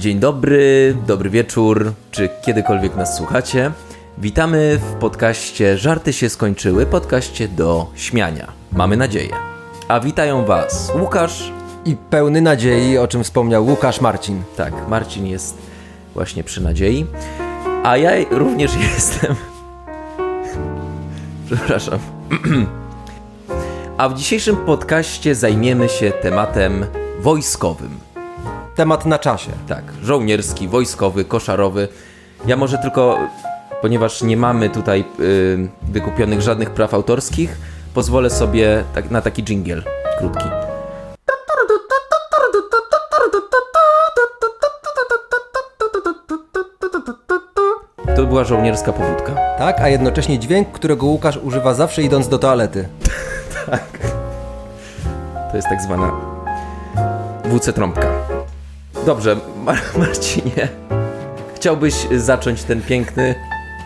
Dzień dobry, dobry wieczór, czy kiedykolwiek nas słuchacie. Witamy w podcaście Żarty się skończyły, podcaście do śmiania. Mamy nadzieję. A witają Was Łukasz. I pełny nadziei, o czym wspomniał Łukasz Marcin. Tak, Marcin jest właśnie przy nadziei. A ja również jestem. Przepraszam. A w dzisiejszym podcaście zajmiemy się tematem wojskowym. Temat na czasie. Tak, żołnierski, wojskowy, koszarowy. Ja może tylko, ponieważ nie mamy tutaj y, wykupionych żadnych praw autorskich, pozwolę sobie tak, na taki jingle krótki. To była żołnierska pobudka. Tak, a jednocześnie dźwięk, którego Łukasz używa zawsze idąc do toalety. To jest tak zwana WC trąbka. Dobrze, Mar Marcinie, chciałbyś zacząć ten piękny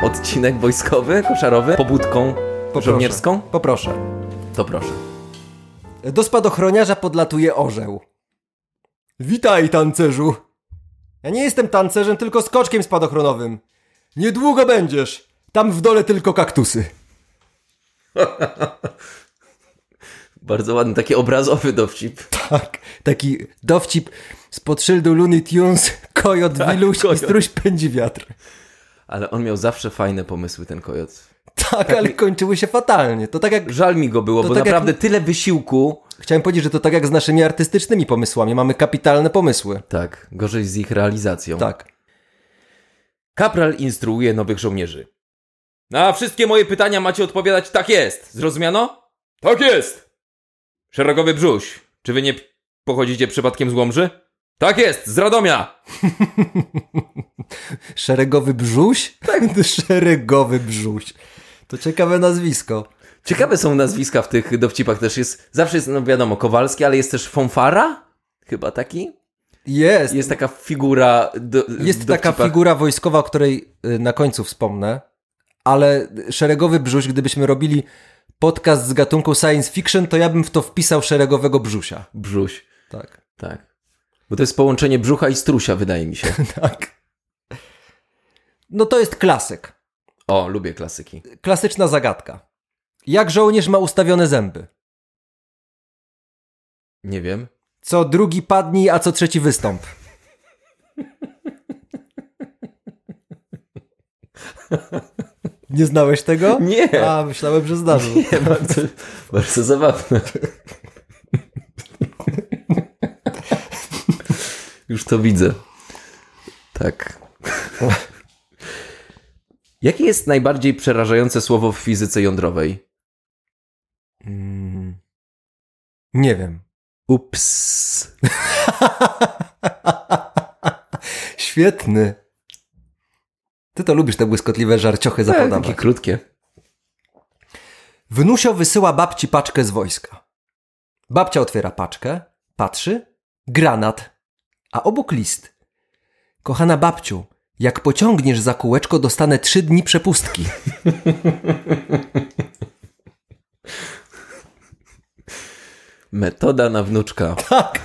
odcinek wojskowy, koszarowy, pobudką Poproszę. żołnierską? Poproszę. To proszę. Do spadochroniarza podlatuje orzeł. Witaj, tancerzu. Ja nie jestem tancerzem, tylko skoczkiem spadochronowym. Niedługo będziesz. Tam w dole tylko kaktusy. Bardzo ładny, taki obrazowy dowcip. Tak, taki dowcip spod szyldu Looney Tunes, kojot Tak, wiluś kojot. i struś pędzi wiatr. Ale on miał zawsze fajne pomysły, ten kojot. Tak, ale kończyły się fatalnie. To tak jak... Żal mi go było, To bo tak jak- naprawdę tyle wysiłku. Chciałem powiedzieć, że to tak jak z naszymi artystycznymi pomysłami. Mamy kapitalne pomysły. Tak, gorzej z ich realizacją. Tak. Kapral instruuje nowych żołnierzy. Na wszystkie moje pytania macie odpowiadać tak jest. Zrozumiano? Tak jest. Szeregowy brzuś. Czy wy nie pochodzicie przypadkiem z Łomży? Tak jest, z Radomia. Szeregowy brzuś? Tak, szeregowy brzuś. To ciekawe nazwisko. Ciekawe są nazwiska w tych dowcipach też jest. Zawsze jest, no wiadomo, Kowalski, ale jest też Fonfara? Chyba taki? Jest. Jest taka figura. Do, Jest taka figura wojskowa, o której y, na końcu wspomnę, ale szeregowy brzuś, gdybyśmy robili podcast z gatunku science fiction, to ja bym w to wpisał szeregowego brzusia. Brzuś. Tak. Tak. Bo to jest połączenie brzucha i strusia, wydaje mi się. Tak. No to jest klasyk. O, lubię klasyki. Klasyczna zagadka. Jak żołnierz ma ustawione zęby? Nie wiem. Co drugi padnij, a co trzeci wystąp. Nie znałeś tego? Nie. A, myślałem, że zdarzył. Nie, bardzo, bardzo zabawne. Już to widzę. Tak. Jakie jest najbardziej przerażające słowo w fizyce jądrowej? Mm. Nie wiem. Ups. Świetny. Ty to lubisz te błyskotliwe żarciochy Tak, zapodawać. takie krótkie. Wnusio wysyła babci paczkę z wojska. Babcia otwiera paczkę, patrzy, granat, a obok list. Kochana babciu, jak pociągniesz za kółeczko, dostanę trzy dni przepustki. Metoda na wnuczka. Tak.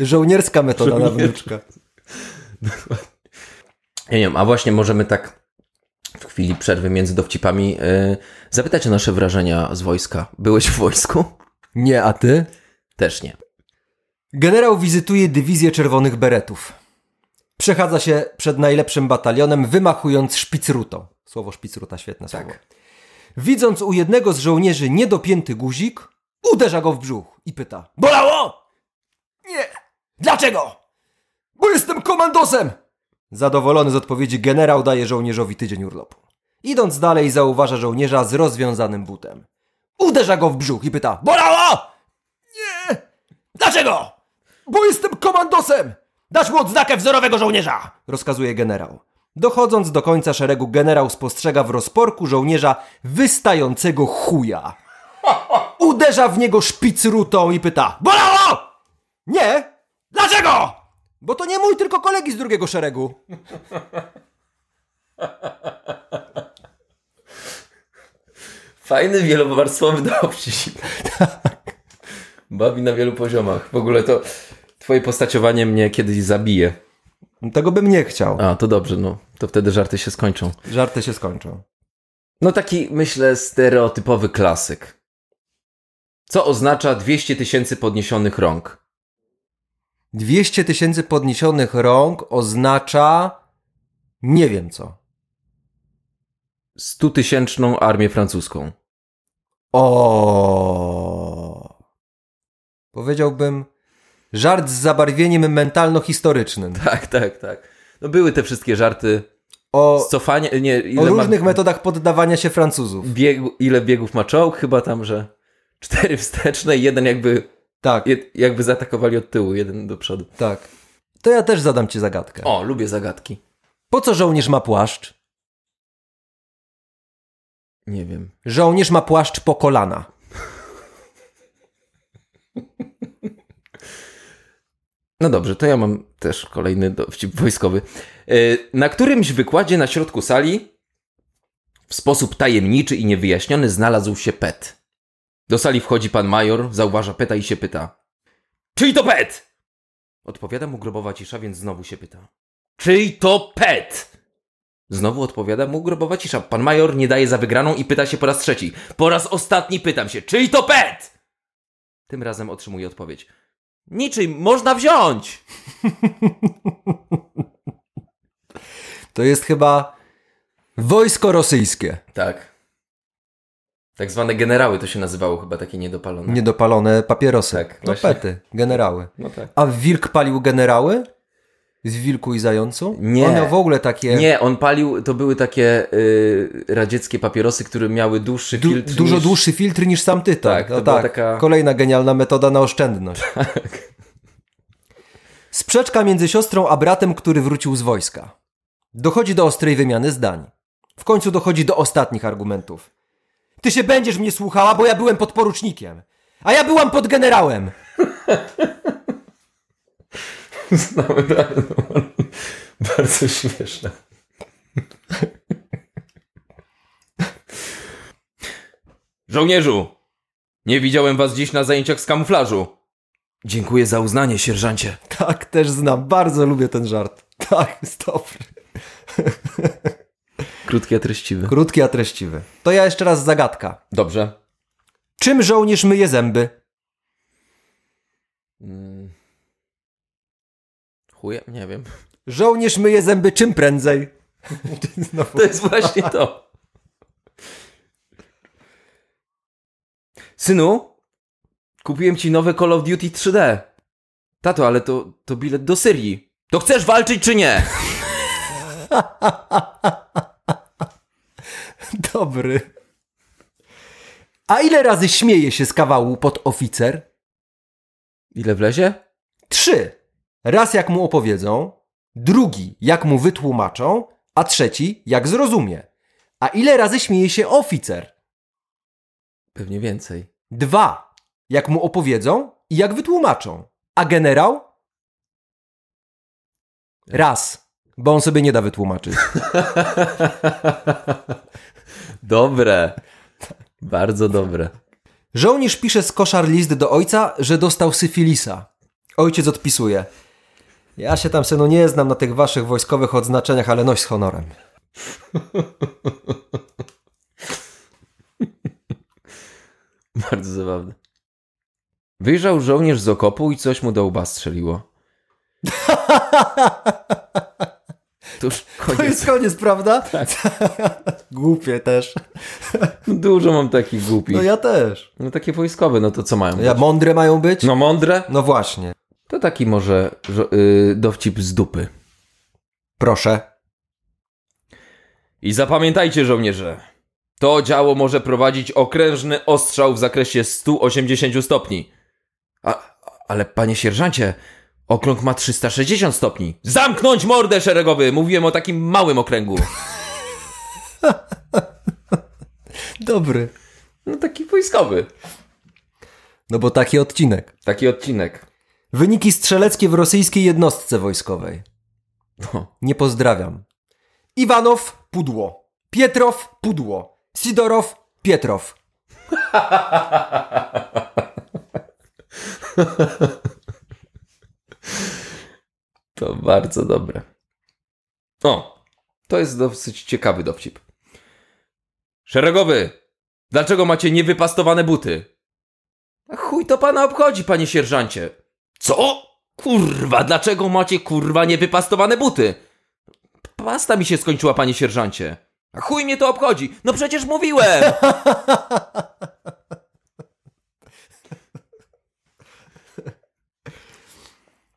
Żołnierska metoda na wnuczka. Ja nie wiem, a właśnie możemy tak w chwili przerwy między dowcipami yy, zapytać o nasze wrażenia z wojska. Byłeś w wojsku? Nie, a ty? Też nie. Generał wizytuje dywizję czerwonych beretów. Przechadza się przed najlepszym batalionem, wymachując szpicrutą. Słowo szpicruta, świetne słowo. Widząc u jednego z żołnierzy niedopięty guzik, uderza go w brzuch i pyta: Bolało? Nie. Dlaczego? Bo jestem komandosem! Zadowolony z odpowiedzi generał daje żołnierzowi tydzień urlopu. Idąc dalej, zauważa żołnierza z rozwiązanym butem. Uderza go w brzuch i pyta: Bolało? Nie. Dlaczego? Bo jestem komandosem! Dasz mu odznakę wzorowego żołnierza! Rozkazuje generał. Dochodząc do końca szeregu, generał spostrzega w rozporku żołnierza wystającego chuja. Uderza w niego szpicrutą i pyta: Bolało! Nie! Dlaczego? Bo to nie mój, tylko kolegi z drugiego szeregu. Fajny, wielowarstwowy dowcip. Bawi na wielu poziomach. W ogóle to twoje postaciowanie mnie kiedyś zabije. Tego bym nie chciał. A, to dobrze, no. To wtedy żarty się skończą. Żarty się skończą. No taki, myślę, stereotypowy klasyk. Co oznacza 200 tysięcy podniesionych rąk? 200 tysięcy podniesionych rąk oznacza nie wiem co. 100 tysięczną armię francuską. O. Powiedziałbym żart z zabarwieniem mentalno-historycznym. Tak, tak, tak. No były te wszystkie żarty O, z cofania, nie, o różnych ma, metodach poddawania się Francuzów. biegu, ile biegów ma czołg? Chyba tam, że cztery wsteczne i jeden jakby, Tak, jed, jakby zaatakowali od tyłu, jeden do przodu. tak. To ja też zadam ci zagadkę. O, lubię zagadki. Po co żołnierz ma płaszcz? Nie wiem. Żołnierz ma płaszcz po kolana. No dobrze, to ja mam też kolejny dowcip wojskowy. E, Na którymś wykładzie na środku sali w sposób tajemniczy i niewyjaśniony znalazł się pet. Do sali wchodzi pan major, zauważa peta i się pyta. Czyj to pet? Odpowiada mu grobowa cisza, więc znowu się pyta. Czyj to pet? Znowu odpowiada mu grobowa cisza. Pan major nie daje za wygraną i pyta się po raz trzeci. Po raz ostatni pytam się, czyj to pet? Tym razem otrzymuje odpowiedź. Niczym można wziąć! To jest chyba wojsko rosyjskie. Tak. Tak zwane generały to się nazywało chyba takie niedopalone. Niedopalone papierosy. Tak, to właśnie. pety, generały. No tak. A wilk palił generały? Z wilku i zającu? Nie. On miał w ogóle takie Nie, on palił, to były takie y, radzieckie papierosy, które miały dłuższy du- filtr dużo niż... dłuższy filtr niż sam tytoń. Tak, to no była tak. taka- Kolejna genialna metoda na oszczędność. Sprzeczka między siostrą a bratem, który wrócił z wojska. Dochodzi do ostrej wymiany zdań. W końcu dochodzi do ostatnich argumentów. Ty się będziesz mnie słuchała, bo ja byłem podporucznikiem. A ja byłam pod generałem. Znamy dalej, Bardzo śmieszne. Żołnierzu! Nie widziałem was dziś na zajęciach z kamuflażu. Dziękuję za uznanie, sierżancie. Tak, też znam. Bardzo lubię ten żart. Tak, jest dobry. Krótki, a treściwy. Krótki, a treściwy. To ja jeszcze raz zagadka. Dobrze. Czym żołnierz myje zęby? Mm. Chujem? Nie wiem. Żołnierz myje zęby czym prędzej? To jest właśnie to. Synu, kupiłem ci nowe Call of Duty 3D. Tato, ale to, to bilet do Syrii. To chcesz walczyć czy nie? Dobry. A ile razy śmieje się z kawału podoficer? Ile wlezie? Trzy. Raz jak mu opowiedzą, drugi jak mu wytłumaczą, a trzeci jak zrozumie. A ile razy śmieje się oficer? Pewnie więcej. Dwa. Jak mu opowiedzą i jak wytłumaczą. A generał? Raz. Bo on sobie nie da wytłumaczyć. dobre. Bardzo dobre. Żołnierz pisze z koszar list do ojca, że dostał syfilisa. Ojciec odpisuje. Ja się tam, synu, nie znam na tych waszych wojskowych odznaczeniach, ale noś z honorem. Bardzo zabawne. Wyjrzał żołnierz z okopu i coś mu do łba strzeliło. To już To koniec. jest koniec, prawda? Głupie też. Dużo mam takich głupich. No ja też. No takie wojskowe, no to co mają Ja być? mądre mają być? No mądre? No właśnie. To taki może żo- y, dowcip z dupy. Proszę. I zapamiętajcie żołnierze, to działo może prowadzić okrężny ostrzał w zakresie 180 stopni. A, ale panie sierżancie, okrąg ma 360 stopni. Zamknąć mordę szeregowy! Mówiłem o takim małym okręgu. Dobry. No taki wojskowy. No bo taki odcinek. Taki odcinek. Wyniki strzeleckie w rosyjskiej jednostce wojskowej. No. Nie pozdrawiam. Iwanow, pudło. Pietrow, pudło. Sidorow, Pietrow. To bardzo dobre. O, to jest dosyć ciekawy dowcip. Szeregowy, dlaczego macie niewypastowane buty? A chuj to pana obchodzi, panie sierżancie. Co? Kurwa, dlaczego macie kurwa niewypastowane buty? Pasta mi się skończyła, panie sierżancie. A chuj mnie to obchodzi. No przecież mówiłem.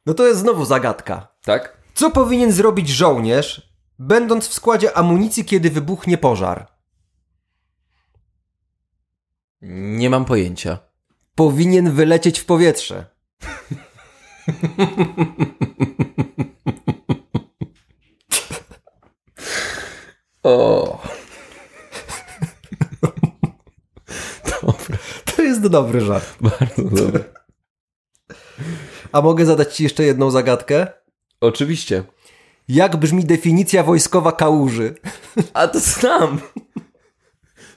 No to jest znowu zagadka. tak? Co powinien zrobić żołnierz, będąc w składzie amunicji, kiedy wybuchnie pożar? Nie mam pojęcia. Powinien wylecieć w powietrze. O. To jest dobry żart. Bardzo dobre. A mogę zadać Ci jeszcze jedną zagadkę? Oczywiście. Jak brzmi definicja wojskowa kałuży? A to znam.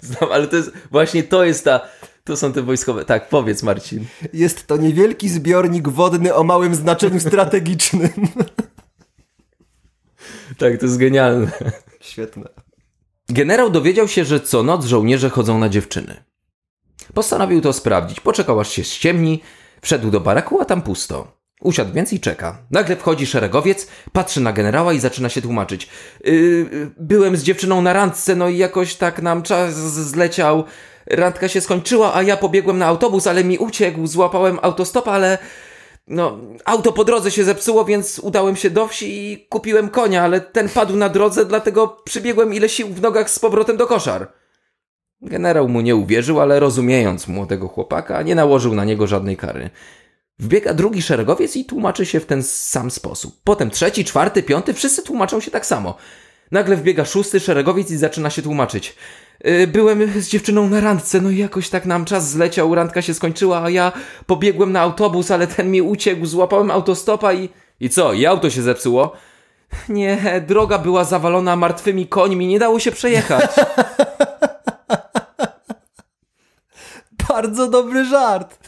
Znam, ale to jest właśnie to jest ta. To są te wojskowe. Tak, powiedz Marcin. Jest to niewielki zbiornik wodny o małym znaczeniu strategicznym. Tak, to jest genialne. Świetne. Generał dowiedział się, że co noc żołnierze chodzą na dziewczyny. Postanowił to sprawdzić. Poczekał aż się ściemni, wszedł do baraku, a tam pusto. Usiadł więc i czeka. Nagle wchodzi szeregowiec, patrzy na generała i zaczyna się tłumaczyć. Yy, byłem z dziewczyną na randce, no i jakoś tak nam czas zleciał. Randka się skończyła, a ja pobiegłem na autobus, ale mi uciekł. Złapałem autostop, ale no, auto po drodze się zepsuło, więc udałem się do wsi i kupiłem konia, ale ten padł na drodze, dlatego przybiegłem ile sił w nogach z powrotem do koszar. Generał mu nie uwierzył, ale rozumiejąc młodego chłopaka, nie nałożył na niego żadnej kary. Wbiega drugi szeregowiec i tłumaczy się w ten sam sposób. Potem trzeci, czwarty, piąty, wszyscy tłumaczą się tak samo. Nagle wbiega szósty szeregowiec i zaczyna się tłumaczyć. Yy, Byłem z dziewczyną na randce, no i jakoś tak nam czas zleciał, randka się skończyła, a ja pobiegłem na autobus, ale ten mi uciekł, złapałem autostopa i... I co, i auto się zepsuło? Nie, droga była zawalona martwymi końmi, nie dało się przejechać. Bardzo dobry żart.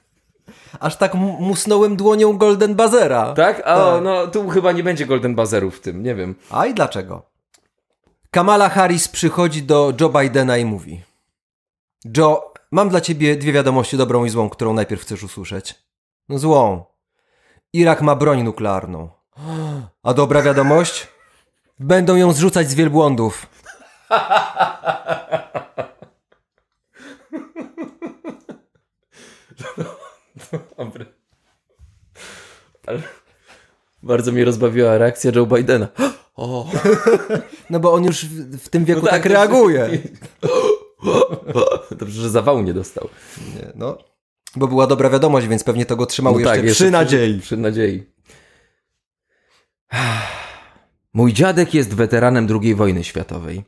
Aż tak musnąłem dłonią Golden Bazera. Tak? A Tak. no tu chyba nie będzie Golden Bazerów w tym, nie wiem. A i dlaczego? Kamala Harris przychodzi do Joe Bidena i mówi: Joe, mam dla ciebie dwie wiadomości, dobrą i złą, którą najpierw chcesz usłyszeć. No złą. Irak ma broń nuklearną. A dobra wiadomość? Będą ją zrzucać z wielbłądów. Dobry. Ale bardzo mnie rozbawiła reakcja Joe Bidena. O, No bo on już w, w tym wieku No tak, to- reaguje. Dobrze, że zawału nie dostał. Nie, no. Bo była dobra wiadomość, więc pewnie to go trzymało No jeszcze tak, przy nadziei. Przy nadziei. Mój dziadek jest weteranem II wojny światowej.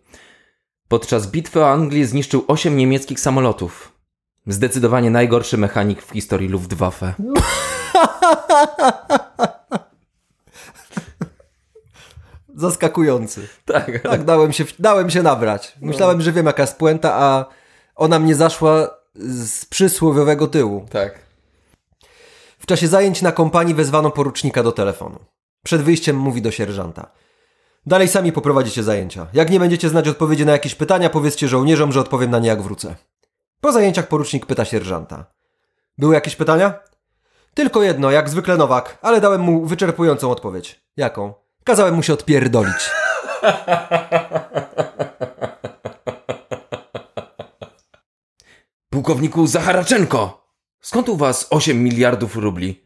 Podczas bitwy o Anglię zniszczył osiem niemieckich samolotów. Zdecydowanie najgorszy mechanik w historii Luftwaffe. Zaskakujący. Tak, Tak, dałem się, dałem się nabrać. Myślałem, że wiem jaka jest puenta, a ona mnie zaszła z przysłowiowego tyłu. tak. W czasie zajęć na kompanii wezwano porucznika do telefonu. Przed wyjściem mówi do sierżanta. Dalej sami poprowadzicie zajęcia. Jak nie będziecie znać odpowiedzi na jakieś pytania, powiedzcie żołnierzom, że odpowiem na nie jak wrócę. Po zajęciach porucznik pyta sierżanta. Były jakieś pytania? Tylko jedno, jak zwykle Nowak, ale dałem mu wyczerpującą odpowiedź. Jaką? Kazałem mu się odpierdolić. Pułkowniku Zacharaczenko! Skąd u was 8 miliardów rubli?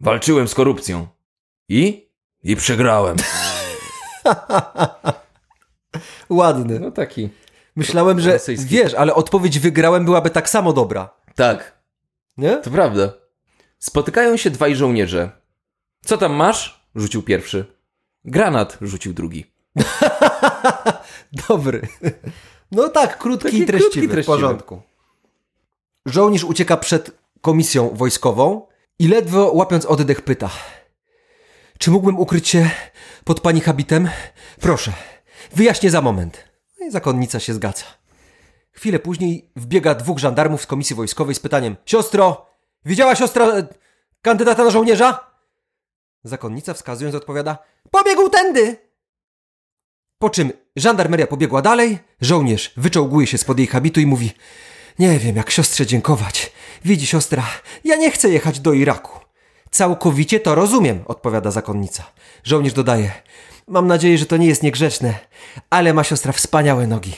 Walczyłem z korupcją. I? I przegrałem. Ładny. No taki. Myślałem, że rosyjski. wiesz, ale odpowiedź wygrałem byłaby tak samo dobra. Tak, Nie? to prawda. Spotykają się dwaj żołnierze. Co tam masz? Rzucił pierwszy. Granat, rzucił drugi. Dobry. No tak, krótki Taki i treściwy, krótki, w treściwy. porządku. Żołnierz ucieka przed komisją wojskową i ledwo łapiąc oddech pyta. Czy mógłbym ukryć się pod pani habitem? Proszę, wyjaśnię za moment. Zakonnica się zgadza. Chwilę później wbiega dwóch żandarmów z komisji wojskowej z pytaniem Siostro, widziała siostra e, kandydata na żołnierza? Zakonnica wskazując odpowiada Pobiegł tędy! Po czym żandarmeria pobiegła dalej, żołnierz wyczołguje się spod jej habitu i mówi Nie wiem, jak siostrze dziękować. Widzi siostra, ja nie chcę jechać do Iraku. Całkowicie to rozumiem, odpowiada zakonnica. Żołnierz dodaje Mam nadzieję, że to nie jest niegrzeczne, ale ma siostra wspaniałe nogi.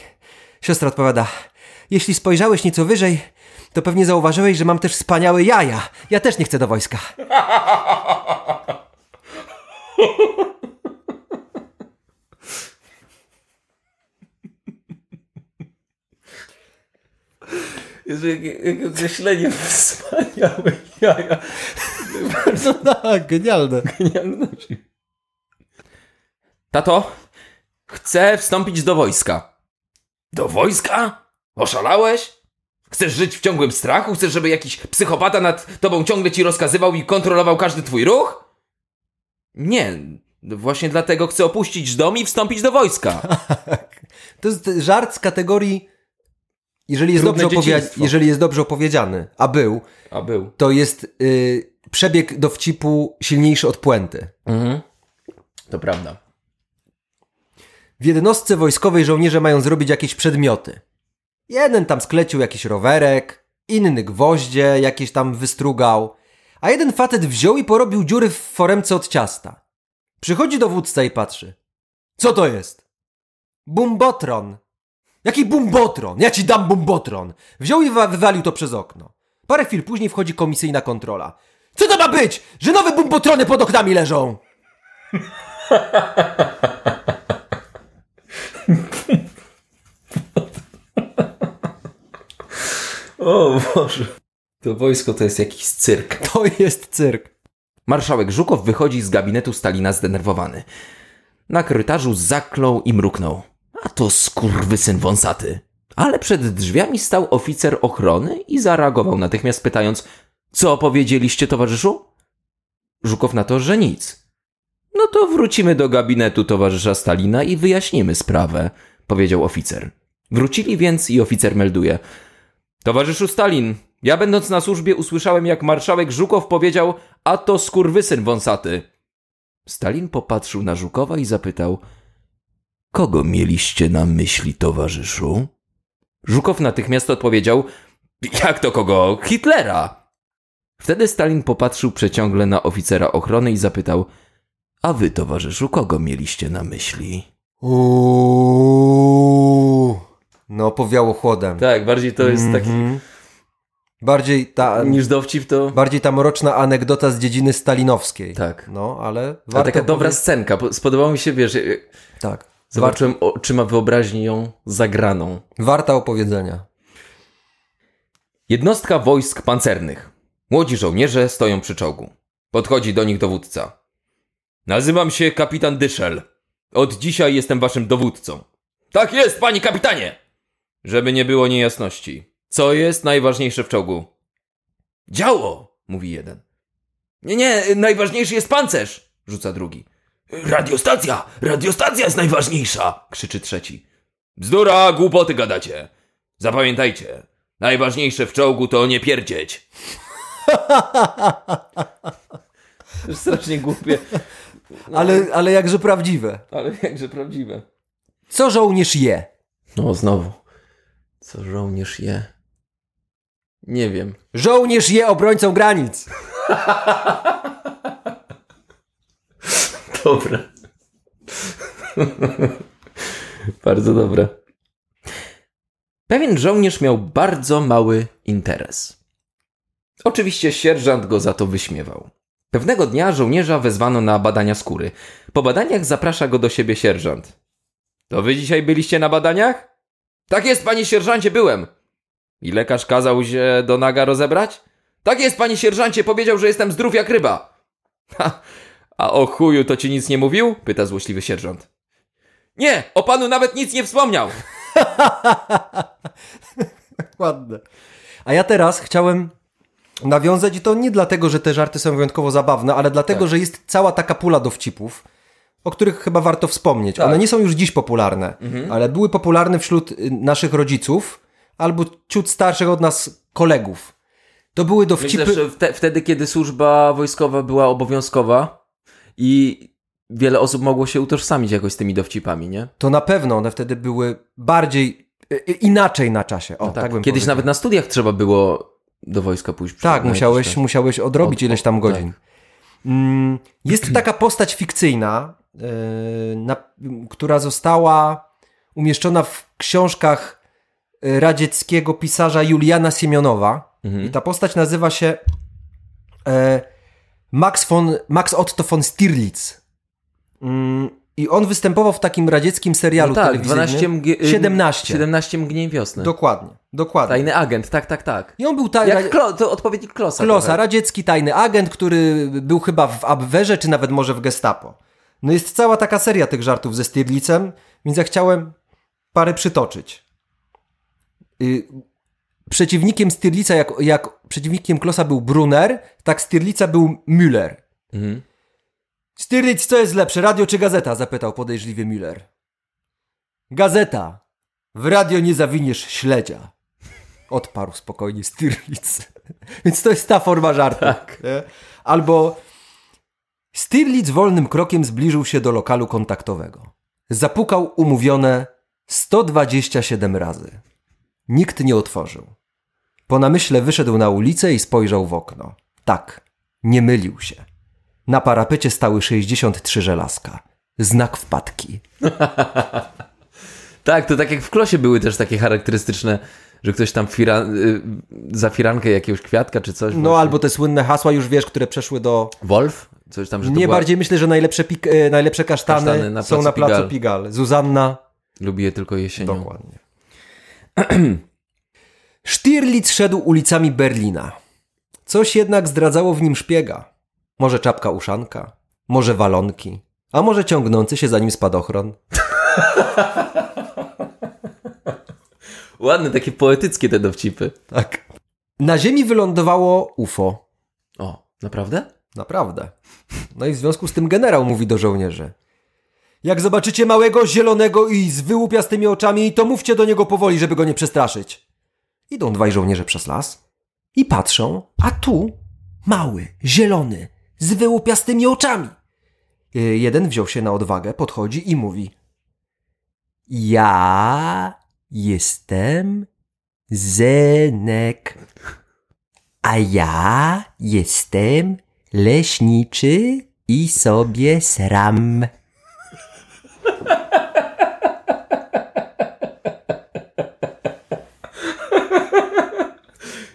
Siostra odpowiada Jeśli spojrzałeś nieco wyżej, to pewnie zauważyłeś, że mam też wspaniałe jaja. Ja też nie chcę do wojska. Jezu, jakie, jakie określenie wspaniałe jaja. No tak, genialne. Genialności. Tato, chcę wstąpić do wojska. Do wojska? Oszalałeś? Chcesz żyć w ciągłym strachu? Chcesz, żeby jakiś psychopata nad tobą ciągle ci rozkazywał i kontrolował każdy twój ruch? Nie, właśnie dlatego chcę opuścić dom i wstąpić do wojska. To jest żart z kategorii jeżeli jest, Trudne dobrze dzieciństwo. jeżeli jest dobrze opowiedziany, a był, A był. to jest y, przebieg dowcipu silniejszy od puenty. Mhm. To prawda. W jednostce wojskowej żołnierze mają zrobić jakieś przedmioty. Jeden tam sklecił jakiś rowerek, inny gwoździe jakieś tam wystrugał, a jeden facet wziął i porobił dziury w foremce od ciasta. Przychodzi dowódca i patrzy. Co to jest? Bumbotron. Jaki bumbotron? Ja ci dam bumbotron. Wziął i wa- wywalił to przez okno. Parę chwil później wchodzi komisyjna kontrola. Co to ma być? Że nowe bumbotrony pod oknami leżą? O Boże. To wojsko to jest jakiś cyrk. To jest cyrk. Marszałek Żukow wychodzi z gabinetu Stalina zdenerwowany. Na korytarzu zaklął i mruknął. A to skurwysyn wąsaty. Ale przed drzwiami stał oficer ochrony i zareagował natychmiast pytając Co powiedzieliście, towarzyszu? Żukow na to, że nic. No to wrócimy do gabinetu towarzysza Stalina i wyjaśnimy sprawę, powiedział oficer. Wrócili więc i oficer melduje. Towarzyszu Stalin, ja będąc na służbie usłyszałem, jak marszałek Żukow powiedział, a to skurwysyn wąsaty. Stalin popatrzył na Żukowa i zapytał, kogo mieliście na myśli, towarzyszu? Żukow natychmiast odpowiedział, jak to kogo? Hitlera. Wtedy Stalin popatrzył przeciągle na oficera ochrony i zapytał, a wy, towarzyszu, kogo mieliście na myśli? No, powiało chłodem. Tak, bardziej to jest taki Mhm. Bardziej ta, niż dowcip to... bardziej ta mroczna anegdota z dziedziny stalinowskiej. Tak. No, ale Ale warto taka dobra powie- scenka. po- Spodobało mi się, wiesz, Tak. Warto, zobaczyłem oczyma wyobraźni ją zagraną. warta opowiedzenia. Jednostka wojsk pancernych. Młodzi żołnierze stoją przy czołgu. Podchodzi do nich dowódca. Nazywam się kapitan Dyszel. Od dzisiaj jestem waszym dowódcą. Tak jest, panie kapitanie! Żeby nie było niejasności. Co jest najważniejsze w czołgu? Działo, mówi jeden. Nie, nie, najważniejszy jest pancerz, rzuca drugi. Radiostacja, radiostacja jest najważniejsza, krzyczy trzeci. Bzdura, głupoty gadacie. Zapamiętajcie, najważniejsze w czołgu to nie pierdzieć. Strasznie głupie, Ale, ale jakże prawdziwe. ale jakże prawdziwe. Co żołnierz je? No znowu. Co żołnierz je? Nie wiem. Żołnierz je obrońcą granic. Dobre. bardzo dobre. Pewien żołnierz miał bardzo mały interes. Oczywiście sierżant go za to wyśmiewał. Pewnego dnia żołnierza wezwano na badania skóry. Po badaniach zaprasza go do siebie sierżant. To wy dzisiaj byliście na badaniach? Tak jest, panie sierżancie, byłem. I lekarz kazał się do naga rozebrać? Tak jest, panie sierżancie, powiedział, że jestem zdrów jak ryba. Ha, a o chuju to ci nic nie mówił? Pyta złośliwy sierżant. Nie, o panu nawet nic nie wspomniał. Ładne. A ja teraz chciałem nawiązać i to nie dlatego, że te żarty są wyjątkowo zabawne, ale dlatego, Tak. że jest cała taka pula dowcipów, o których chyba warto wspomnieć. Tak. One nie są już dziś popularne, ale były popularne wśród y, naszych rodziców albo ciut starszych od nas kolegów. To były dowcipy... Myślę, wte, wtedy, kiedy służba wojskowa była obowiązkowa i wiele osób mogło się utożsamić jakoś z tymi dowcipami, nie? To na pewno one wtedy były bardziej y, y, inaczej na czasie. O, No tak. bym Kiedyś powiedział. nawet na studiach trzeba było do wojska pójść. Tak, musiałeś, musiałeś odrobić Od- ileś tam od- godzin. Mm, Jest taka postać fikcyjna, na, która została umieszczona w książkach y, radzieckiego pisarza Juliana Siemionowa. Mhm. I ta postać nazywa się e, Max, von, Max Otto von Stirlitz. Mm, I on występował w takim radzieckim serialu No tak, telewizyjnym. 12 mg... 17. 17 mgnień wiosny. Dokładnie, dokładnie. Tajny agent, tak, tak, tak. I on był ta, Jak Klo, to odpowiednik Klosa. Klosa, trochę. radziecki tajny agent, który był chyba w Abwehrze, czy nawet może w Gestapo. No jest cała taka seria tych żartów ze Stirlicem, więc ja chciałem parę przytoczyć. Y, przeciwnikiem Stirlica, jak, jak przeciwnikiem Klosa był Brunner, tak Stirlica był Müller. Mhm. Stirlitz, co jest lepsze, radio czy gazeta? zapytał podejrzliwie Müller. Gazeta. W radio nie zawiniesz śledzia. Odparł spokojnie Stirlitz. Więc to jest ta forma żartu. Tak. Albo Stirlitz wolnym krokiem zbliżył się do lokalu kontaktowego. Zapukał umówione 127 razy. Nikt nie otworzył. Po namyśle wyszedł na ulicę i spojrzał w okno. Tak, nie mylił się. Na parapecie stały 63 żelazka. Znak wpadki. Tak, to tak jak w Klosie były też takie charakterystyczne, że ktoś tam fira, y, za firankę jakiegoś kwiatka czy coś. No właśnie. albo te słynne hasła już wiesz, które przeszły do... Wolf? Coś tam, że Nie była... bardziej myślę, że najlepsze, pik... e, najlepsze kasztany, Kasztany na są na placu Pigalle. Pigalle. Zuzanna. Lubi je tylko jesienią. Dokładnie. Stirlitz szedł ulicami Berlina. Coś jednak zdradzało w nim szpiega. Może czapka uszanka, może walonki, a może ciągnący się za nim spadochron. Ładne, takie poetyckie te dowcipy. Tak. Na ziemi wylądowało UFO. O, naprawdę? Naprawdę. No i w związku z tym generał mówi do żołnierzy. Jak zobaczycie małego, zielonego i z wyłupiastymi oczami, to mówcie do niego powoli, żeby go nie przestraszyć. Idą dwaj żołnierze przez las i patrzą, a tu mały, zielony, z wyłupiastymi oczami. Y, Jeden wziął się na odwagę, podchodzi i mówi: Ja jestem Zenek. A ja jestem leśniczy i sobie sram.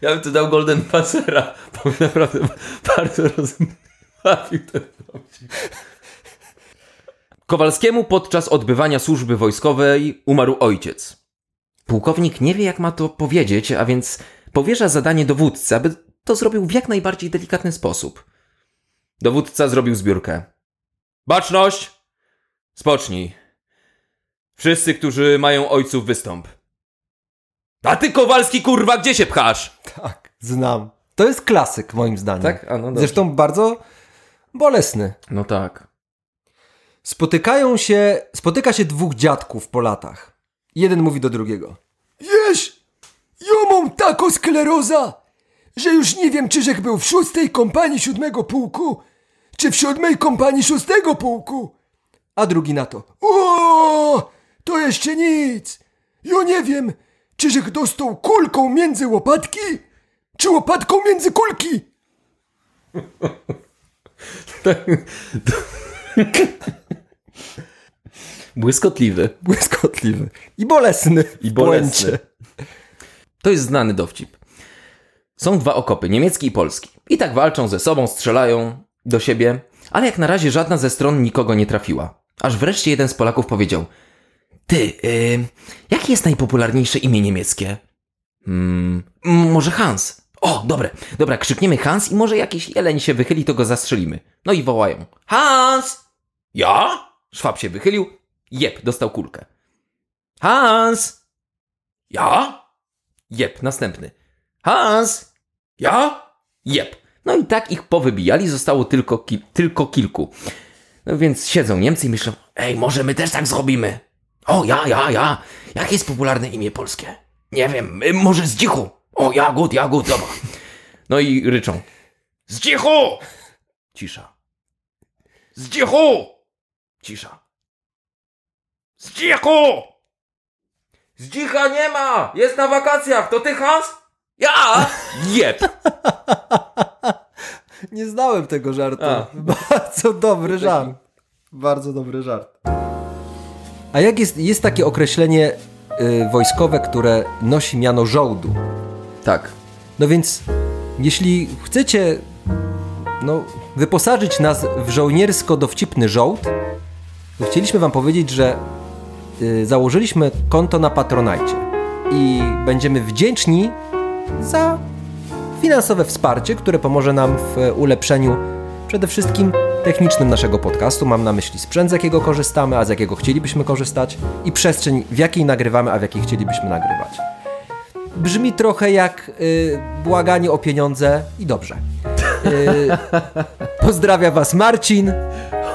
Ja bym tu dał Golden Passera, bo mnie naprawdę bardzo rozbawił ten dowcip. Kowalskiemu podczas odbywania służby wojskowej umarł ojciec. Pułkownik nie wie, jak ma to powiedzieć, a więc powierza zadanie dowódcy, aby to zrobił w jak najbardziej delikatny sposób. Dowódca zrobił zbiórkę. Baczność! Spocznij. Wszyscy, którzy mają ojców, wystąp. A ty, Kowalski, kurwa, gdzie się pchasz? Tak, znam. To jest klasyk, moim zdaniem. Tak? A, no dobrze. Zresztą bardzo bolesny. No tak. Spotykają się, spotyka się dwóch dziadków po latach. Jeden mówi do drugiego. Wiesz, ja mam taką skleroza, że już nie wiem, czyżek był w szóstej kompanii siódmego pułku, czy w siódmej kompanii szóstego pułku. A drugi na to. O, to jeszcze nic. Ja nie wiem, czyżek dostał kulką między łopatki, czy łopatką między kulki. Błyskotliwy. Błyskotliwy. I bolesny. I bolesny. To jest znany dowcip. Są dwa okopy, niemiecki i polski. I tak walczą ze sobą, strzelają do siebie, ale jak na razie żadna ze stron nikogo nie trafiła. Aż wreszcie jeden z Polaków powiedział: Ty, yy, jakie jest najpopularniejsze imię niemieckie? Hmm, mm, może Hans. O, dobre, dobra, krzykniemy Hans i może jakiś jeleń się wychyli, to go zastrzelimy. No i wołają: Hans! Ja? Szwab się wychylił, jeb, dostał kulkę. Hans! Ja? Jep, następny. Hans! Ja? Jep. No i tak ich powybijali, zostało tylko, ki- tylko kilku. No więc siedzą Niemcy i myślą, ej, może my też tak zrobimy. O, ja, ja, ja. Jakie jest popularne imię polskie? Nie wiem, y, może Zdzichu. O, Jagód, Jagód, dobra. No i ryczą. Zdzichu! Cisza. Zdzichu! Cisza. Zdzichu! Zdzicha nie ma! Jest na wakacjach! To ty, Hans? Ja! Jeb! Nie znałem tego żartu. A. Bardzo dobry żart. Bardzo dobry żart. A jak jest, jest takie określenie y, wojskowe, które nosi miano żołdu? Tak. No więc, jeśli chcecie no, wyposażyć nas w żołniersko-dowcipny żołd, to chcieliśmy wam powiedzieć, że y, założyliśmy konto na Patronajcie i będziemy wdzięczni za finansowe wsparcie, które pomoże nam w ulepszeniu przede wszystkim technicznym naszego podcastu. Mam na myśli sprzęt, z jakiego korzystamy, a z jakiego chcielibyśmy korzystać i przestrzeń, w jakiej nagrywamy, a w jakiej chcielibyśmy nagrywać. Brzmi trochę jak y, błaganie o pieniądze i dobrze. Y, pozdrawia Was Marcin.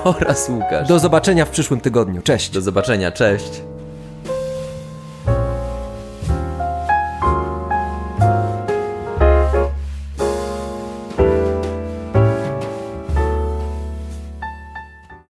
Oraz Łukasz. Do zobaczenia w przyszłym tygodniu. Cześć. Do zobaczenia, cześć.